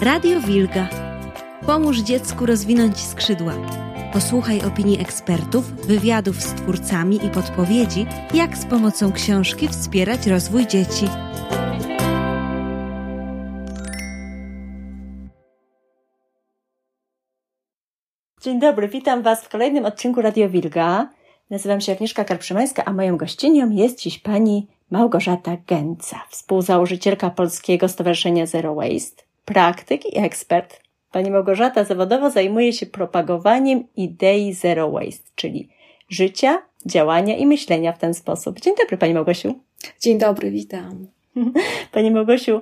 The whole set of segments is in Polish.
Radio Wilga. Pomóż dziecku rozwinąć skrzydła. Posłuchaj opinii ekspertów, wywiadów z twórcami i podpowiedzi, jak z pomocą książki wspierać rozwój dzieci. Dzień dobry, witam Was w kolejnym odcinku Radio Wilga. Nazywam się Agnieszka Karprzymańska, a moją gościnią jest dziś pani Małgorzata Gęca, współzałożycielka Polskiego Stowarzyszenia Zero Waste, praktyk i ekspert. Pani Małgorzata zawodowo zajmuje się propagowaniem idei Zero Waste, czyli życia, działania i myślenia w ten sposób. Dzień dobry Pani Małgosiu. Dzień dobry, witam. Pani Małgosiu,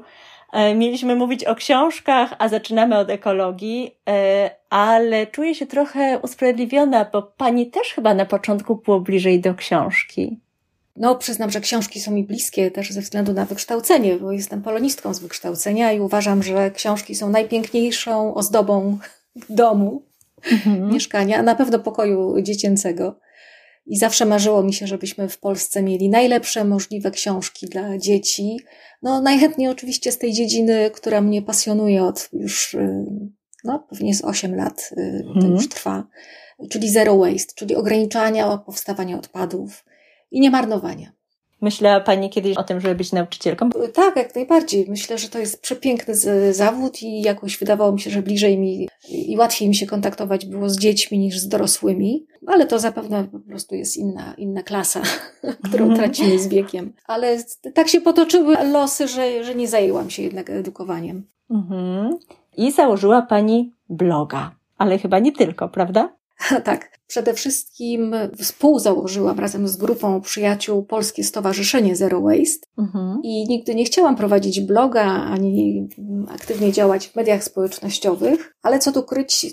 e, mieliśmy mówić o książkach, a zaczynamy od ekologii, e, ale czuję się trochę usprawiedliwiona, bo Pani też chyba na początku było bliżej do książki. No, przyznam, że książki są mi bliskie też ze względu na wykształcenie, bo jestem polonistką z wykształcenia i uważam, że książki są najpiękniejszą ozdobą domu, mhm. mieszkania, a na pewno pokoju dziecięcego. I zawsze marzyło mi się, żebyśmy w Polsce mieli najlepsze możliwe książki dla dzieci. No, najchętniej oczywiście z tej dziedziny, która mnie pasjonuje od już, y, no, pewnie z 8 lat, y, to mhm. już trwa, czyli zero waste, czyli ograniczania powstawania odpadów i niemarnowania. Myślała Pani kiedyś o tym, żeby być nauczycielką? Tak, jak najbardziej. Myślę, że to jest przepiękny zawód i jakoś wydawało mi się, że bliżej mi i łatwiej mi się kontaktować było z dziećmi niż z dorosłymi, ale to zapewne po prostu jest inna, inna klasa, którą mhm. tracimy z wiekiem. Ale tak się potoczyły losy, że, że nie zajęłam się jednak edukowaniem. Mhm. I założyła Pani bloga, ale chyba nie tylko, prawda? tak. Przede wszystkim współzałożyłam razem z grupą przyjaciół Polskie Stowarzyszenie Zero Waste mhm. i nigdy nie chciałam prowadzić bloga ani aktywnie działać w mediach społecznościowych, ale co tu kryć,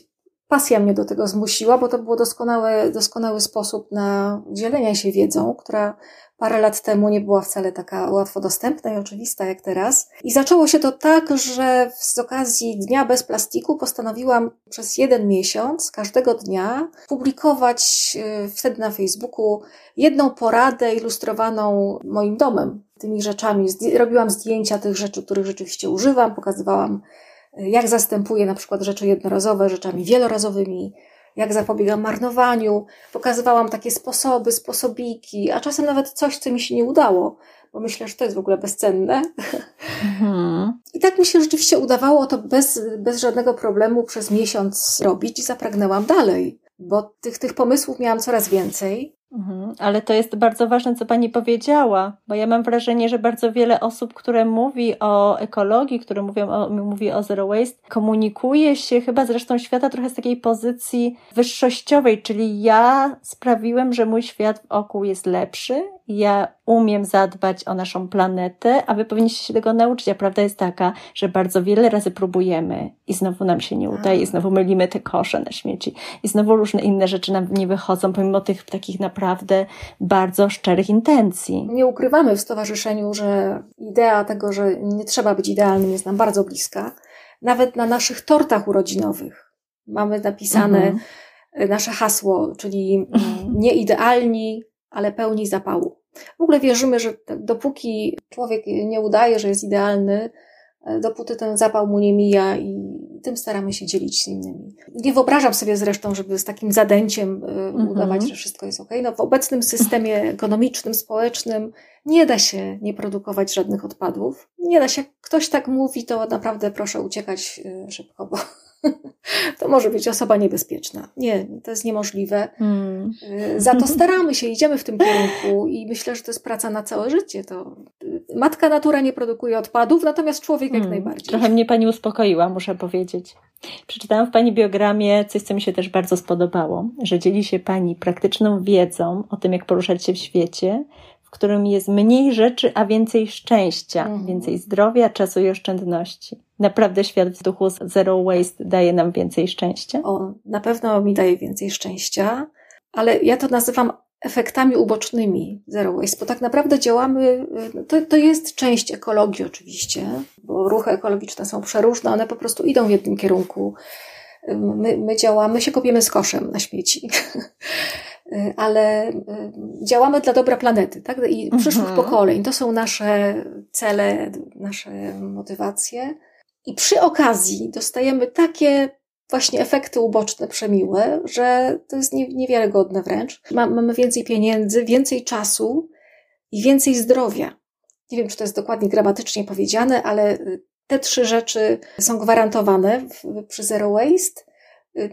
pasja mnie do tego zmusiła, bo to był doskonały, doskonały sposób na dzielenie się wiedzą, która parę lat temu nie była wcale taka łatwo dostępna i oczywista jak teraz. I zaczęło się to tak, że z okazji Dnia Bez Plastiku postanowiłam przez jeden miesiąc, każdego dnia, publikować y, wtedy na Facebooku jedną poradę ilustrowaną moim domem, tymi rzeczami. Robiłam zdjęcia tych rzeczy, których rzeczywiście używam, pokazywałam, jak zastępuję na przykład rzeczy jednorazowe rzeczami wielorazowymi, jak zapobiegam marnowaniu, pokazywałam takie sposoby, sposobiki, a czasem nawet coś, co mi się nie udało, bo myślę, że to jest w ogóle bezcenne. Mhm. I tak mi się rzeczywiście udawało to bez, bez żadnego problemu przez miesiąc robić i zapragnęłam dalej, bo tych, tych pomysłów miałam coraz więcej. Mhm, ale to jest bardzo ważne, co Pani powiedziała, bo ja mam wrażenie, że bardzo wiele osób, które mówi o ekologii, które mówią o, mówi o zero waste, komunikuje się chyba z resztą świata trochę z takiej pozycji wyższościowej, czyli ja sprawiłem, że mój świat wokół jest lepszy ja umiem zadbać o naszą planetę, a wy powinniście się tego nauczyć. A prawda jest taka, że bardzo wiele razy próbujemy i znowu nam się nie udaje, i znowu mylimy te kosze na śmieci, i znowu różne inne rzeczy nam nie wychodzą, pomimo tych takich naprawdę bardzo szczerych intencji. Nie ukrywamy w stowarzyszeniu, że idea tego, że nie trzeba być idealnym, jest nam bardzo bliska. Nawet na naszych tortach urodzinowych mamy napisane mhm. nasze hasło, czyli nieidealni, ale pełni zapału. W ogóle wierzymy, że dopóki człowiek nie udaje, że jest idealny, e, dopóty ten zapał mu nie mija i tym staramy się dzielić z innymi. Nie wyobrażam sobie zresztą, żeby z takim zadęciem mm udawać, że wszystko jest ok. No, w obecnym systemie ekonomicznym, społecznym nie da się nie produkować żadnych odpadów. Nie da się. Jak ktoś tak mówi, to naprawdę proszę uciekać e, szybko, bo to może być osoba niebezpieczna. Nie, to jest niemożliwe. Hmm. Za to staramy się, idziemy w tym kierunku i myślę, że to jest praca na całe życie. To y, matka natura nie produkuje odpadów, natomiast człowiek jak hmm. najbardziej. Trochę mnie pani uspokoiła, muszę powiedzieć. Przeczytałam w pani biogramie coś, co mi się też bardzo spodobało, że dzieli się pani praktyczną wiedzą o tym, jak poruszać się w świecie, w którym jest mniej rzeczy, a więcej szczęścia, mhm. więcej zdrowia, czasu i oszczędności. Naprawdę świat w duchu zero waste daje nam więcej szczęścia? O, na pewno mi daje więcej szczęścia, ale ja to nazywam efektami ubocznymi zero waste, bo tak naprawdę działamy, to, to jest część ekologii oczywiście, bo ruchy ekologiczne są przeróżne, one po prostu idą w jednym kierunku. My, my działamy, się kopiemy z koszem na śmieci. ale y, działamy dla dobra planety, tak? I przyszłych mhm. pokoleń. To są nasze cele, nasze motywacje. I przy okazji dostajemy takie właśnie efekty uboczne przemiłe, że to jest niewiarygodne wręcz. Mamy więcej pieniędzy, więcej czasu i więcej zdrowia. Nie wiem, czy to jest dokładnie gramatycznie powiedziane, ale te trzy rzeczy są gwarantowane przy Zero Waste.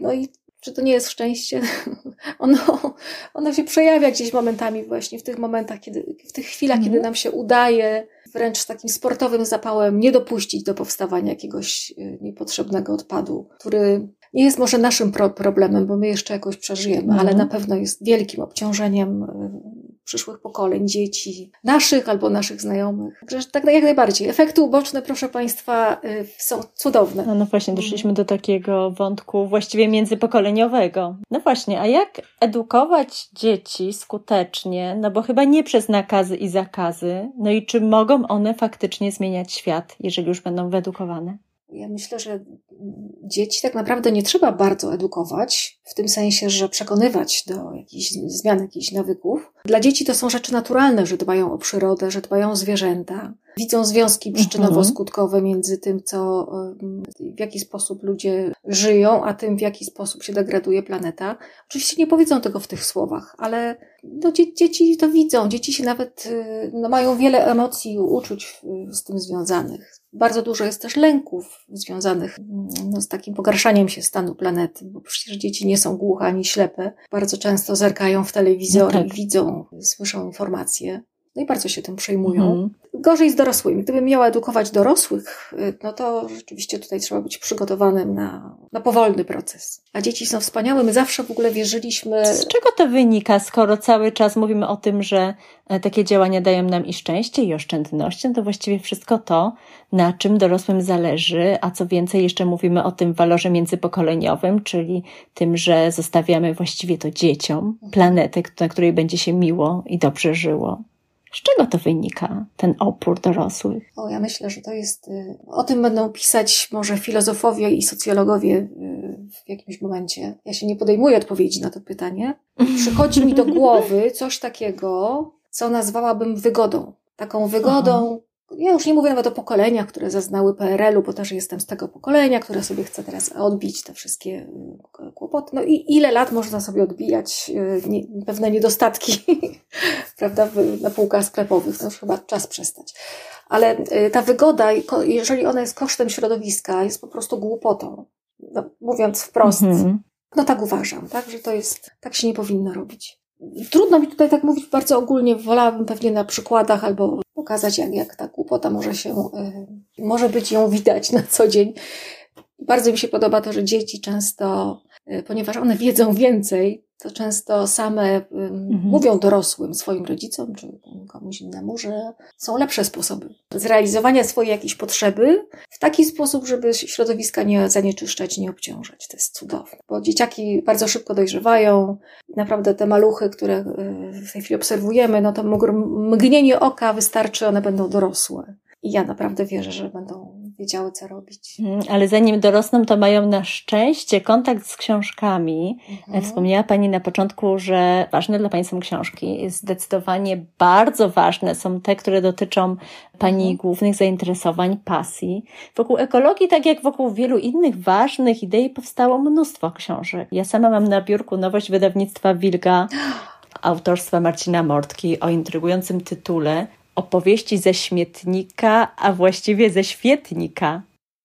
No i czy to nie jest szczęście? Ono, ono się przejawia gdzieś momentami właśnie w tych momentach, kiedy, w tych chwilach, mhm. kiedy nam się udaje wręcz z takim sportowym zapałem nie dopuścić do powstawania jakiegoś y, niepotrzebnego odpadu, który nie jest może naszym pro problemem, bo my jeszcze jakoś przeżyjemy, mhm. ale na pewno jest wielkim obciążeniem y, przyszłych pokoleń, dzieci, naszych albo naszych znajomych. Także tak jak najbardziej. Efekty uboczne, proszę Państwa, y, są cudowne. No, no właśnie, doszliśmy do takiego wątku właściwie międzypokoleniowego. No właśnie, a jak edukować dzieci skutecznie, no bo chyba nie przez nakazy i zakazy, no i czy mogą one faktycznie zmieniać świat, jeżeli już będą wyedukowane? Ja myślę, że dzieci tak naprawdę nie trzeba bardzo edukować, w tym sensie, że przekonywać do jakichś zmian, jakichś nawyków. Dla dzieci to są rzeczy naturalne, że dbają o przyrodę, że dbają o zwierzęta, widzą związki przyczynowo-skutkowe między tym, co, w jaki sposób ludzie żyją, a tym, w jaki sposób się degraduje planeta. Oczywiście nie powiedzą tego w tych słowach, ale no, dzieci to widzą. Dzieci się nawet y, no, mają wiele emocji i uczuć z tym związanych. Bardzo dużo jest też lęków związanych no, z takim pogarszaniem się stanu planety, bo przecież dzieci nie są głuche ani ślepe. Bardzo często zerkają w telewizor no tak. i widzą, słyszą informacje. No i bardzo się tym przejmują. Mhm. Gorzej z dorosłymi. Gdybym miała edukować dorosłych, y, no to rzeczywiście tutaj trzeba być przygotowanym na, na powolny proces. A dzieci są wspaniałe. My zawsze w ogóle wierzyliśmy. Z czego to wynika, skoro cały czas mówimy o tym, że e, takie działania dają nam i szczęście, i oszczędność, no to właściwie wszystko to, na czym dorosłym zależy, a co więcej, jeszcze mówimy o tym walorze międzypokoleniowym, czyli tym, że zostawiamy właściwie to dzieciom planetę, na której będzie się miło i dobrze żyło. Z czego to wynika, ten opór dorosłych? O, ja myślę, że to jest. Y, o tym będą pisać może filozofowie i socjologowie y, w jakimś momencie. Ja się nie podejmuję odpowiedzi na to pytanie. Przychodzi mi do głowy coś takiego, co nazwałabym wygodą. Taką wygodą, ja już nie mówię nawet o pokoleniach, które zaznały PRL-u, bo też jestem z tego pokolenia, które sobie chce teraz odbić te wszystkie y, kłopoty. No i ile lat można sobie odbijać y, nie, pewne niedostatki, prawda, na półkach sklepowych. To już chyba czas przestać. Ale y, ta wygoda, jeżeli ona jest kosztem środowiska, jest po prostu głupotą. No, mówiąc wprost, mhm. no tak uważam, tak, że to jest, tak się nie powinno robić. Trudno mi tutaj tak mówić bardzo ogólnie, wolałabym pewnie na przykładach albo pokazać, jak, jak ta głupota może się, y, może być ją widać na co dzień. Bardzo mi się podoba to, że dzieci często, y, ponieważ one wiedzą więcej, to często same mhm. mówią dorosłym, swoim rodzicom czy komuś innemu, że są lepsze sposoby zrealizowania swojej jakiejś potrzeby w taki sposób, żeby środowiska nie zanieczyszczać, nie obciążać. To jest cudowne, bo dzieciaki bardzo szybko dojrzewają. Naprawdę te maluchy, które y, w tej chwili obserwujemy, no to mgnienie oka wystarczy, one będą dorosłe. I ja naprawdę wierzę, że będą wiedziały, co robić. Mhm, ale zanim dorosną, to mają na szczęście kontakt z książkami. Mhm. Wspomniała Pani na początku, że ważne dla Pani są książki. Zdecydowanie bardzo ważne są te, które dotyczą Pani mhm. głównych zainteresowań, pasji. Wokół ekologii, tak jak wokół wielu innych ważnych idei, powstało mnóstwo książek. Ja sama mam na biurku nowość wydawnictwa Wilga autorstwa Marcina Mortki o intrygującym tytule opowieści ze śmietnika, a właściwie ze świetnika.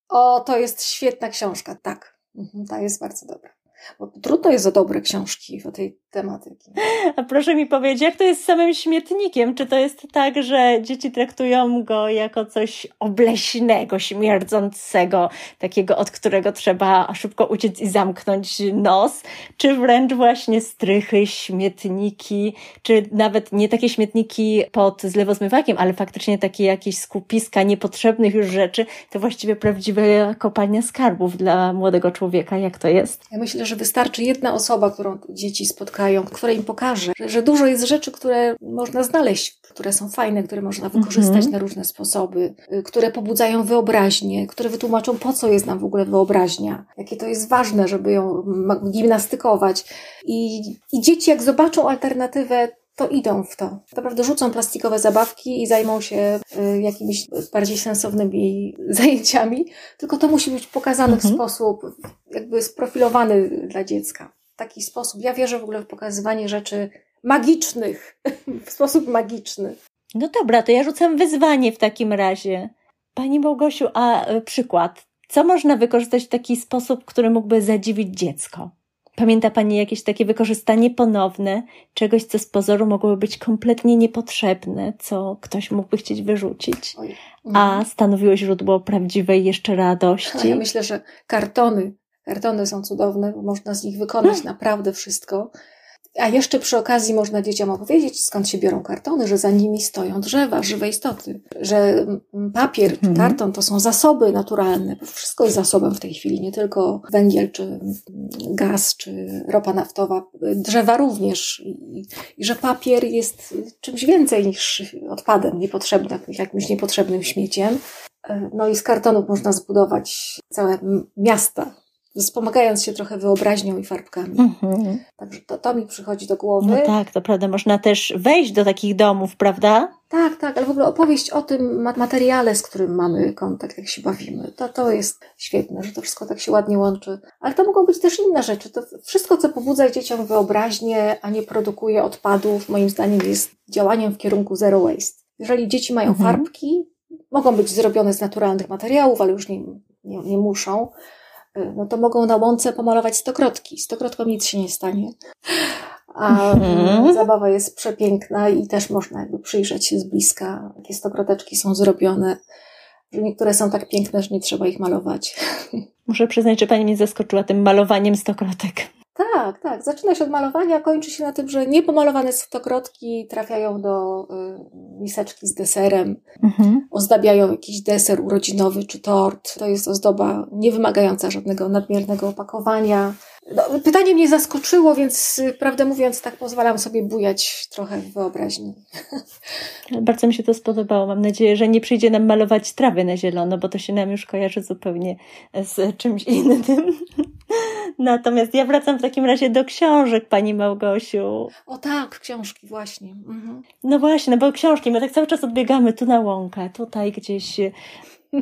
O, to jest świetna książka, tak. Mhm, ta jest bardzo dobra. Bo trudno jest o dobre książki o tej tematyki. A proszę mi powiedzieć, jak to jest z samym śmietnikiem? Czy to jest tak, że dzieci traktują go jako coś obleśnego, śmierdzącego, takiego, od którego trzeba szybko uciec i zamknąć nos? Czy wręcz właśnie strychy, śmietniki, czy nawet nie takie śmietniki pod zlewozmywakiem, ale faktycznie takie jakieś skupiska niepotrzebnych już rzeczy, to właściwie prawdziwe kopalnia skarbów dla młodego człowieka. Jak to jest? Ja myślę, że wystarczy jedna osoba, którą dzieci spotkają, która im pokaże, że, że dużo jest rzeczy, które można znaleźć, które są fajne, które można wykorzystać -hmm. na różne sposoby, y, które pobudzają wyobraźnię, które wytłumaczą, po co jest nam w ogóle wyobraźnia, jakie to jest ważne, żeby ją gimnastykować. I, i dzieci, jak zobaczą alternatywę, to idą w to. Naprawdę rzucą plastikowe zabawki i zajmą się y, jakimiś bardziej sensownymi zajęciami, tylko to musi być pokazane mhm. w sposób jakby sprofilowany dla dziecka. W taki sposób. Ja wierzę w ogóle w pokazywanie rzeczy magicznych, w sposób magiczny. No dobra, to ja rzucam wyzwanie w takim razie. Pani Małgosiu, a y, przykład. Co można wykorzystać w taki sposób, który mógłby zadziwić dziecko? Pamięta Pani jakieś takie wykorzystanie ponowne czegoś, co z pozoru mogłoby być kompletnie niepotrzebne, co ktoś mógłby chcieć wyrzucić, a mhm. stanowiło źródło prawdziwej jeszcze radości? Ja myślę, że kartony. Kartony są cudowne, można z nich wykonać hmm. naprawdę wszystko. A jeszcze przy okazji można dzieciom opowiedzieć, skąd się biorą kartony, że za nimi stoją drzewa, żywe istoty, że papier czy mhm. karton to są zasoby naturalne. Wszystko jest zasobem w tej chwili, nie tylko węgiel, czy gaz, czy ropa naftowa. Drzewa również. I, i że papier jest czymś więcej niż odpadem niepotrzebnym, jakimś niepotrzebnym śmieciem. No i z kartonów można zbudować całe miasta wspomagając się trochę wyobraźnią i farbkami. Mhm. Także to, to mi przychodzi do głowy. No tak, to prawda, można też wejść do takich domów, prawda? Tak, tak, ale w ogóle opowieść o tym materiale, z którym mamy kontakt, jak się bawimy, to, to jest świetne, że to wszystko tak się ładnie łączy. Ale to mogą być też inne rzeczy. To wszystko, co pobudza dzieciom wyobraźnię, a nie produkuje odpadów, moim zdaniem jest działaniem w kierunku zero waste. Jeżeli dzieci mają mhm. farbki, mogą być zrobione z naturalnych materiałów, ale już nie, nie, nie muszą no to mogą na łące pomalować stokrotki. Stokrotkom nic się nie stanie. A mhm. zabawa jest przepiękna i też można jakby przyjrzeć się z bliska, jakie stokroteczki są zrobione. Że niektóre są tak piękne, że nie trzeba ich malować. Muszę przyznać, że pani mnie zaskoczyła tym malowaniem stokrotek. Tak, tak. Zaczyna się od malowania, kończy się na tym, że niepomalowane stokrotki trafiają do y, miseczki z deserem, mhm. ozdabiają jakiś deser urodzinowy czy tort. To jest ozdoba niewymagająca żadnego nadmiernego opakowania. No, pytanie mnie zaskoczyło, więc y, prawdę mówiąc, tak pozwalam sobie bujać trochę w wyobraźni. Bardzo mi się to spodobało. Mam nadzieję, że nie przyjdzie nam malować trawy na zielono, bo to się nam już kojarzy zupełnie z czymś innym. Natomiast ja wracam w takim razie do książek, pani Małgosiu. O tak, książki właśnie. Mhm. No właśnie, no bo książki, my tak cały czas odbiegamy tu na łąkę, tutaj gdzieś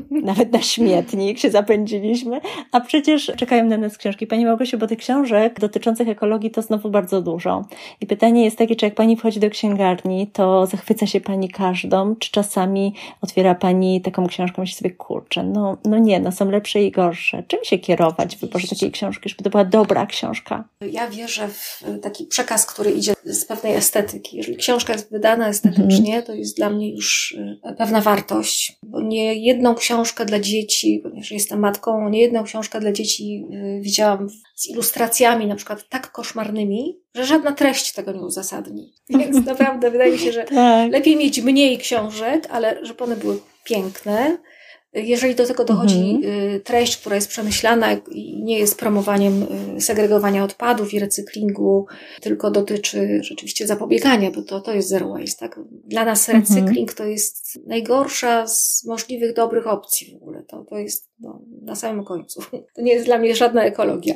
nawet na śmietnik się zapędziliśmy, a przecież czekają na nas książki. Pani Małgosiu, bo tych książek dotyczących ekologii to znowu bardzo dużo. I pytanie jest takie, czy jak Pani wchodzi do księgarni, to zachwyca się Pani każdą, czy czasami otwiera Pani taką książkę i myśli sobie, kurczę, no, no nie, no są lepsze i gorsze. Czym się kierować w wyborze takiej książki, żeby to była dobra książka? Ja wierzę w taki przekaz, który idzie z pewnej estetyki. Jeżeli książka jest wydana estetycznie, -hmm. to jest dla mnie już e, pewna wartość, bo nie jedną książkę dla dzieci, ponieważ jestem matką, nie jedną książkę dla dzieci y, widziałam z ilustracjami na przykład tak koszmarnymi, że żadna treść tego nie uzasadni. Więc naprawdę wydaje mi się, że tak. lepiej mieć mniej książek, ale żeby one były piękne, jeżeli do tego dochodzi mhm. Y, treść, która jest przemyślana i nie jest promowaniem y, segregowania odpadów i recyklingu, tylko dotyczy rzeczywiście zapobiegania, bo to, to jest zero waste, tak? Dla nas mhm. recykling mhm. to jest najgorsza z możliwych dobrych opcji w ogóle. To, to jest no, na samym końcu. To nie jest dla mnie żadna ekologia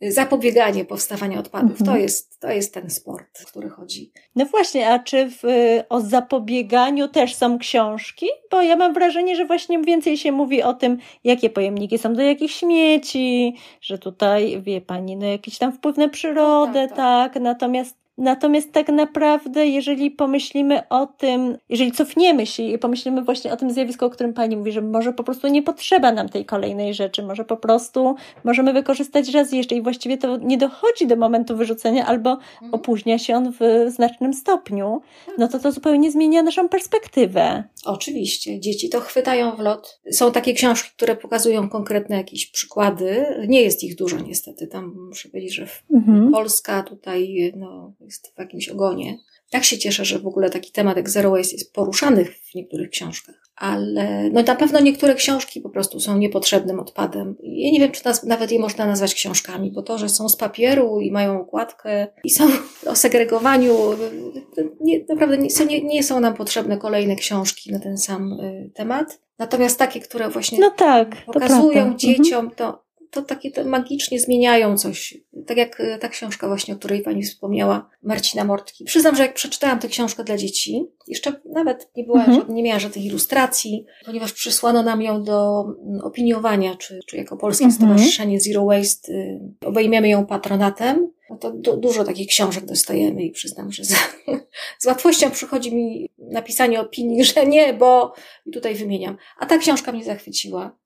zapobieganie powstawania odpadów. Mhm. To, jest, to jest ten sport, o który chodzi. No właśnie, a czy w, o zapobieganiu też są książki? Bo ja mam wrażenie, że właśnie więcej się mówi o tym, jakie pojemniki są do jakich śmieci, że tutaj, wie pani, no jakiś tam wpływ na przyrodę, no, tak, tak. tak. Natomiast Natomiast tak naprawdę, jeżeli pomyślimy o tym, jeżeli cofniemy się i pomyślimy właśnie o tym zjawisku, o którym Pani mówi, że może po prostu nie potrzeba nam tej kolejnej rzeczy, może po prostu możemy wykorzystać raz jeszcze i właściwie to nie dochodzi do momentu wyrzucenia albo mhm. opóźnia się on w znacznym stopniu, no to to zupełnie zmienia naszą perspektywę. Oczywiście, dzieci to chwytają w lot. Są takie książki, które pokazują konkretne jakieś przykłady. Nie jest ich dużo niestety. Tam muszę powiedzieć, że mhm. Polska tutaj no, jest w jakimś ogonie. Tak się cieszę, że w ogóle taki temat jak Zero Waste jest poruszany w niektórych książkach. Ale no na pewno niektóre książki po prostu są niepotrzebnym odpadem. Ja nie wiem, czy nas, nawet je można nazwać książkami, bo to, że są z papieru i mają okładkę i są o segregowaniu, nie, naprawdę nie, nie, nie są nam potrzebne kolejne książki na ten sam y, temat. Natomiast takie, które właśnie no tak, pokazują dzieciom, to to takie to magicznie zmieniają coś. Tak jak e, ta książka właśnie, o której pani wspomniała, Marcina Mortki. Przyznam, że jak przeczytałam tę książkę dla dzieci, jeszcze nawet nie była, mhm. nie miała żadnych ilustracji, ponieważ przysłano nam ją do mm, opiniowania, czy, czy jako Polskie mhm. Stowarzyszenie Zero Waste y, obejmiemy ją patronatem no to du dużo takich książek dostajemy i przyznam, że z, z łatwością przychodzi mi napisanie opinii, że nie, bo i tutaj wymieniam. A ta książka mnie zachwyciła.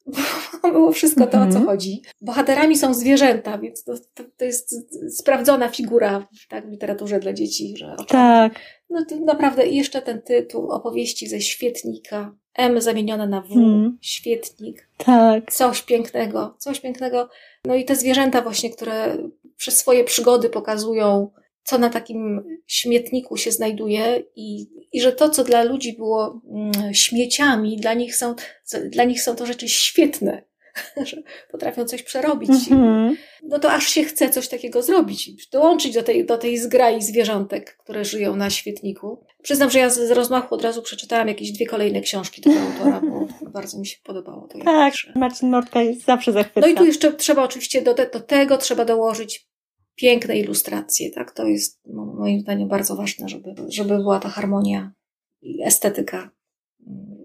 Było wszystko to, o co mhm. chodzi. Bohaterami są zwierzęta, więc to, to, to jest sprawdzona figura tak, w literaturze dla dzieci. Że tak. No to naprawdę jeszcze ten tytuł opowieści ze świetnika. M zamienione na W, hmm. świetnik. Tak. Coś pięknego, coś pięknego. No i te zwierzęta właśnie, które przez swoje przygody pokazują, co na takim śmietniku się znajduje i, i że to, co dla ludzi było mm, śmieciami, dla nich są, dla nich są to rzeczy świetne, że potrafią coś przerobić. Mm-hmm. No to aż się chce coś takiego zrobić, dołączyć do tej, do tej zgrai zwierzątek, które żyją na świetniku. Przyznam, że ja z, z rozmachu od razu przeczytałam jakieś dwie kolejne książki tego autora, bo bardzo mi się podobało to. Tak, Marcin Mortka jest zawsze zachwycony. No i tu jeszcze trzeba oczywiście do, te, do tego trzeba dołożyć piękne ilustracje, tak? To jest moim zdaniem bardzo ważne, żeby, żeby była ta harmonia i estetyka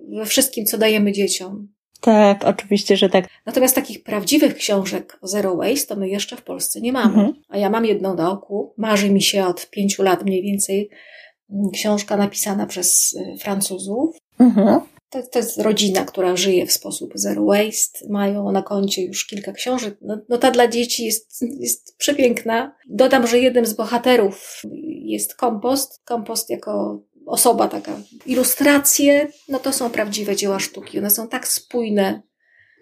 we wszystkim, co dajemy dzieciom. Tak, oczywiście, że tak. Natomiast takich prawdziwych książek o zero waste to my jeszcze w Polsce nie mamy. Mhm. A ja mam jedną na oku. Marzy mi się od pięciu lat mniej więcej książka napisana przez y, Francuzów. Mhm. To, to jest rodzina, która żyje w sposób zero waste. Mają na koncie już kilka książek. No, no ta dla dzieci jest, jest przepiękna. Dodam, że jednym z bohaterów jest kompost. Kompost jako osoba taka. Ilustracje, no to są prawdziwe dzieła sztuki. One są tak spójne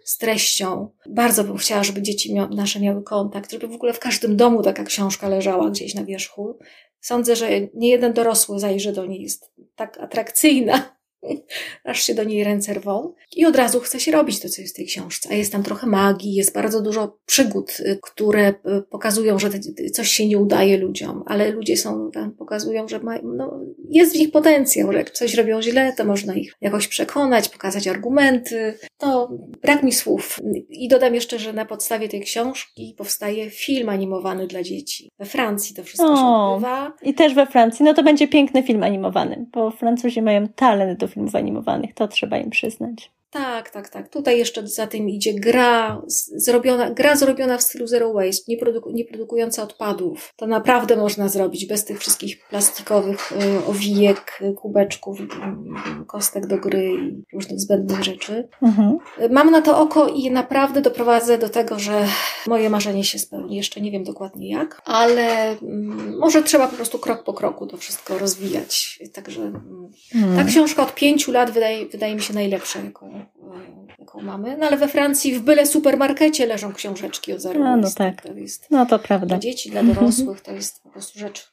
z treścią. Bardzo bym chciała, żeby dzieci mia nasze miały kontakt, żeby w ogóle w każdym domu taka książka leżała gdzieś na wierzchu. Sądzę, że nie jeden dorosły zajrzy do niej, jest tak atrakcyjna aż się do niej ręce rwą i od razu chce się robić to, co jest w tej książce. A jest tam trochę magii, jest bardzo dużo przygód, y, które y, pokazują, że coś się nie udaje ludziom, ale ludzie są tam, pokazują, że ma, no, jest w nich potencjał, że jak coś robią źle, to można ich jakoś przekonać, pokazać argumenty. No, brak mi słów. I dodam jeszcze, że na podstawie tej książki powstaje film animowany dla dzieci. We Francji to wszystko o, się odbywa. I też we Francji. No to będzie piękny film animowany, bo Francuzi mają talent do filmów animowanych, to trzeba im przyznać. Tak, tak, tak. Tutaj jeszcze za tym idzie gra zrobiona, gra zrobiona w stylu zero waste, nie, produku, nie produkująca odpadów. To naprawdę można zrobić bez tych wszystkich plastikowych y, owijek, kubeczków, y, kostek do gry i różnych zbędnych rzeczy. Mhm. Mam na to oko i naprawdę doprowadzę do tego, że moje marzenie się spełni. Jeszcze nie wiem dokładnie jak, ale mm, może trzeba po prostu krok po kroku to wszystko rozwijać. Także mm, mhm. ta książka od pięciu lat wydaje, wydaje mi się najlepsza, jaką jaką mamy. No ale we Francji w byle supermarkecie leżą książeczki o zero No, no tak. To jest no to prawda. Dla dzieci, dla dorosłych to jest po prostu rzecz,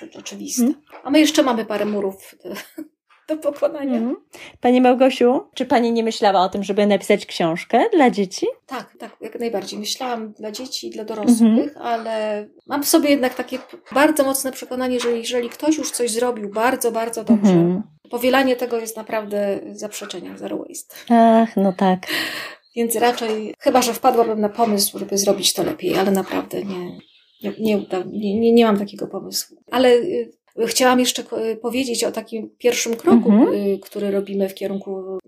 rzecz oczywista. Mhm. A my jeszcze mamy parę murów do, pokonania. Mhm. Pani Małgosiu, czy Pani nie myślała o tym, żeby napisać książkę dla dzieci? Tak, tak, jak najbardziej. Myślałam dla dzieci i dla dorosłych, mhm. ale mam w sobie jednak takie bardzo mocne przekonanie, że jeżeli ktoś już coś zrobił bardzo, bardzo dobrze, powielanie tego jest naprawdę zaprzeczeniem zero waste. Ach, no tak. Więc raczej, chyba że wpadłabym na pomysł, żeby zrobić to lepiej, ale naprawdę nie, nie, nie, nie, nie mam takiego pomysłu. Ale y, Chciałam jeszcze powiedzieć o takim pierwszym kroku, mhm. Y, który robimy w kierunku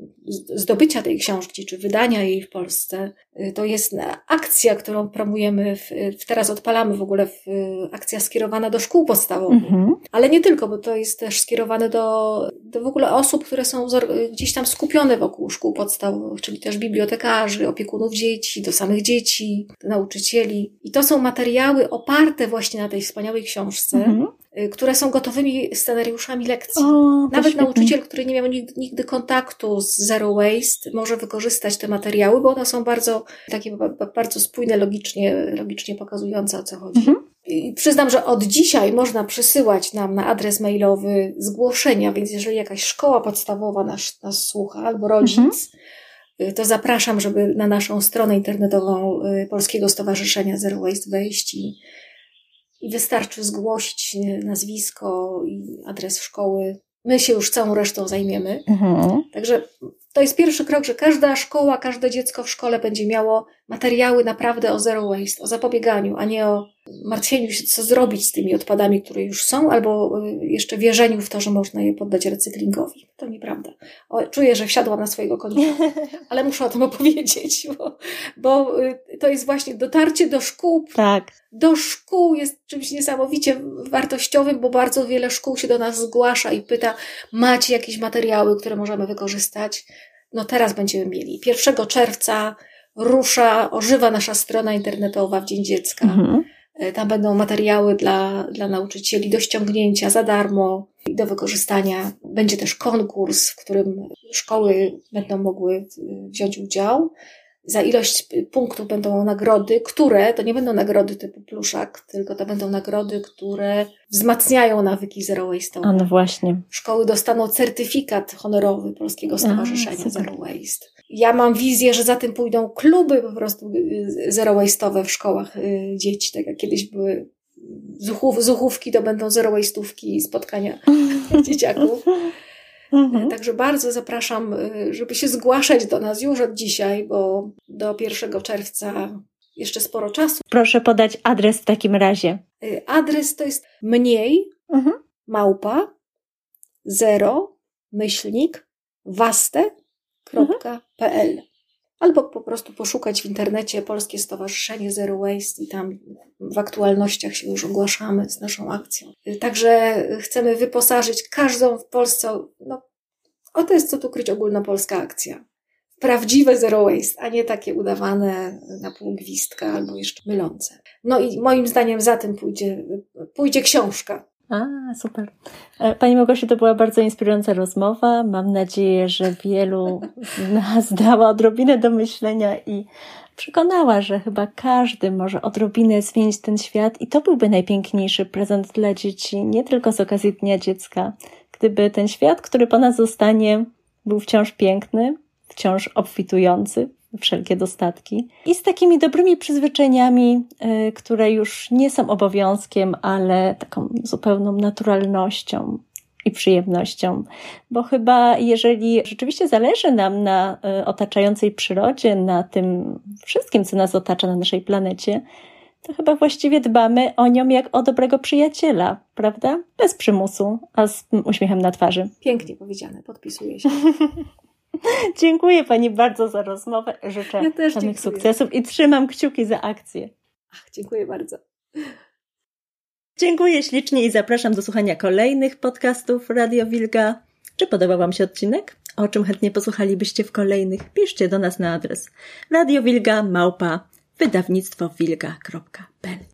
zdobycia tej książki, czy wydania jej w Polsce. Y, to jest akcja, którą promujemy, w, teraz odpalamy w ogóle, w, akcja skierowana do szkół podstawowych. Mhm. Ale nie tylko, bo to jest też skierowane do, do w ogóle osób, które są gdzieś tam skupione wokół szkół podstawowych, czyli też bibliotekarzy, opiekunów dzieci, do samych dzieci, do nauczycieli. I to są materiały oparte właśnie na tej wspaniałej książce, mhm. Y, które są gotowymi scenariuszami lekcji. O, Nawet świetnie. nauczyciel, który nie miał nigdy, nigdy, kontaktu z Zero Waste, może wykorzystać te materiały, bo one są bardzo takie bardzo spójne, logicznie, logicznie pokazujące o co chodzi. Mhm. I przyznam, że od dzisiaj można przysyłać nam na adres mailowy zgłoszenia, więc jeżeli jakaś szkoła podstawowa nas, nas słucha albo rodzic, mhm. to zapraszam, żeby na naszą stronę internetową y, Polskiego Stowarzyszenia Zero Waste wejść i i wystarczy zgłosić nazwisko i adres szkoły. My się już całą resztą zajmiemy. Mhm. Także to jest pierwszy krok, że każda szkoła, każde dziecko w szkole będzie miało materiały naprawdę o zero waste, o zapobieganiu, a nie o martwieniu się, co zrobić z tymi odpadami, które już są, albo y, jeszcze wierzeniu w to, że można je poddać recyklingowi. To nieprawda. O, czuję, że wsiadłam na swojego konia, ale muszę o tym opowiedzieć, bo, bo y, to jest właśnie dotarcie do szkół. Tak. Do szkół jest czymś niesamowicie wartościowym, bo bardzo wiele szkół się do nas zgłasza i pyta, macie jakieś materiały, które możemy wykorzystać? No teraz będziemy mieli. 1 czerwca rusza, ożywa nasza strona internetowa w Dzień Dziecka. Mhm. E, tam będą materiały dla, dla nauczycieli do ściągnięcia za darmo i do wykorzystania. Będzie też konkurs, w którym szkoły będą mogły e, wziąć udział. Za ilość punktów będą nagrody, które to nie będą nagrody typu pluszak, tylko to będą nagrody, które wzmacniają nawyki zero waste. A no właśnie. Szkoły dostaną certyfikat honorowy Polskiego Stowarzyszenia A, Zero Waste. Ja mam wizję, że za tym pójdą kluby po prostu y, zero waste'owe w szkołach y, dzieci, tak jak kiedyś były zuchów, zuchówki, to będą zero waste'ówki i spotkania dzieciaków. Mhm. Także bardzo zapraszam, y, żeby się zgłaszać do nas już od dzisiaj, bo do 1 czerwca jeszcze sporo czasu. Proszę podać adres w takim razie. Adres to jest mniej mhm. małpa zero myślnik waste albo po prostu poszukać w internecie Polskie Stowarzyszenie Zero Waste i tam w aktualnościach się już ogłaszamy z naszą akcją. Także chcemy wyposażyć każdą w Polsce, no, o to jest co tu kryć ogólnopolska akcja. Prawdziwe zero waste, a nie takie udawane na pół gwizdka albo jeszcze mylące. No i moim zdaniem za tym pójdzie, pójdzie książka a, super. E, Pani Małgosiu, to była bardzo inspirująca rozmowa. Mam nadzieję, że wielu z nas dała odrobinę do myślenia i przekonała, że chyba każdy może odrobinę zmienić ten świat i to byłby najpiękniejszy prezent dla dzieci, nie tylko z okazji Dnia Dziecka. Gdyby ten świat, który po nas zostanie, był wciąż piękny, wciąż obfitujący, wszelkie dostatki. I z takimi dobrymi przyzwyczajeniami, y, które już nie są obowiązkiem, ale taką zupełną naturalnością i przyjemnością. Bo chyba, jeżeli rzeczywiście zależy nam na y, otaczającej przyrodzie, na tym wszystkim, co nas otacza na naszej planecie, to chyba właściwie dbamy o nią jak o dobrego przyjaciela, prawda? Bez przymusu, a z uśmiechem na twarzy. Pięknie powiedziane, podpisuję się. dziękuję Pani bardzo za rozmowę. Życzę ja samych dziękuję. sukcesów i trzymam kciuki za akcję. Ach, dziękuję bardzo. Dziękuję ślicznie i zapraszam do słuchania kolejnych podcastów Radio Wilga. Czy podobał Wam się odcinek? O czym chętnie posłuchalibyście w kolejnych? Piszcie do nas na adres radiowilga małpa wydawnictwo wilga.pl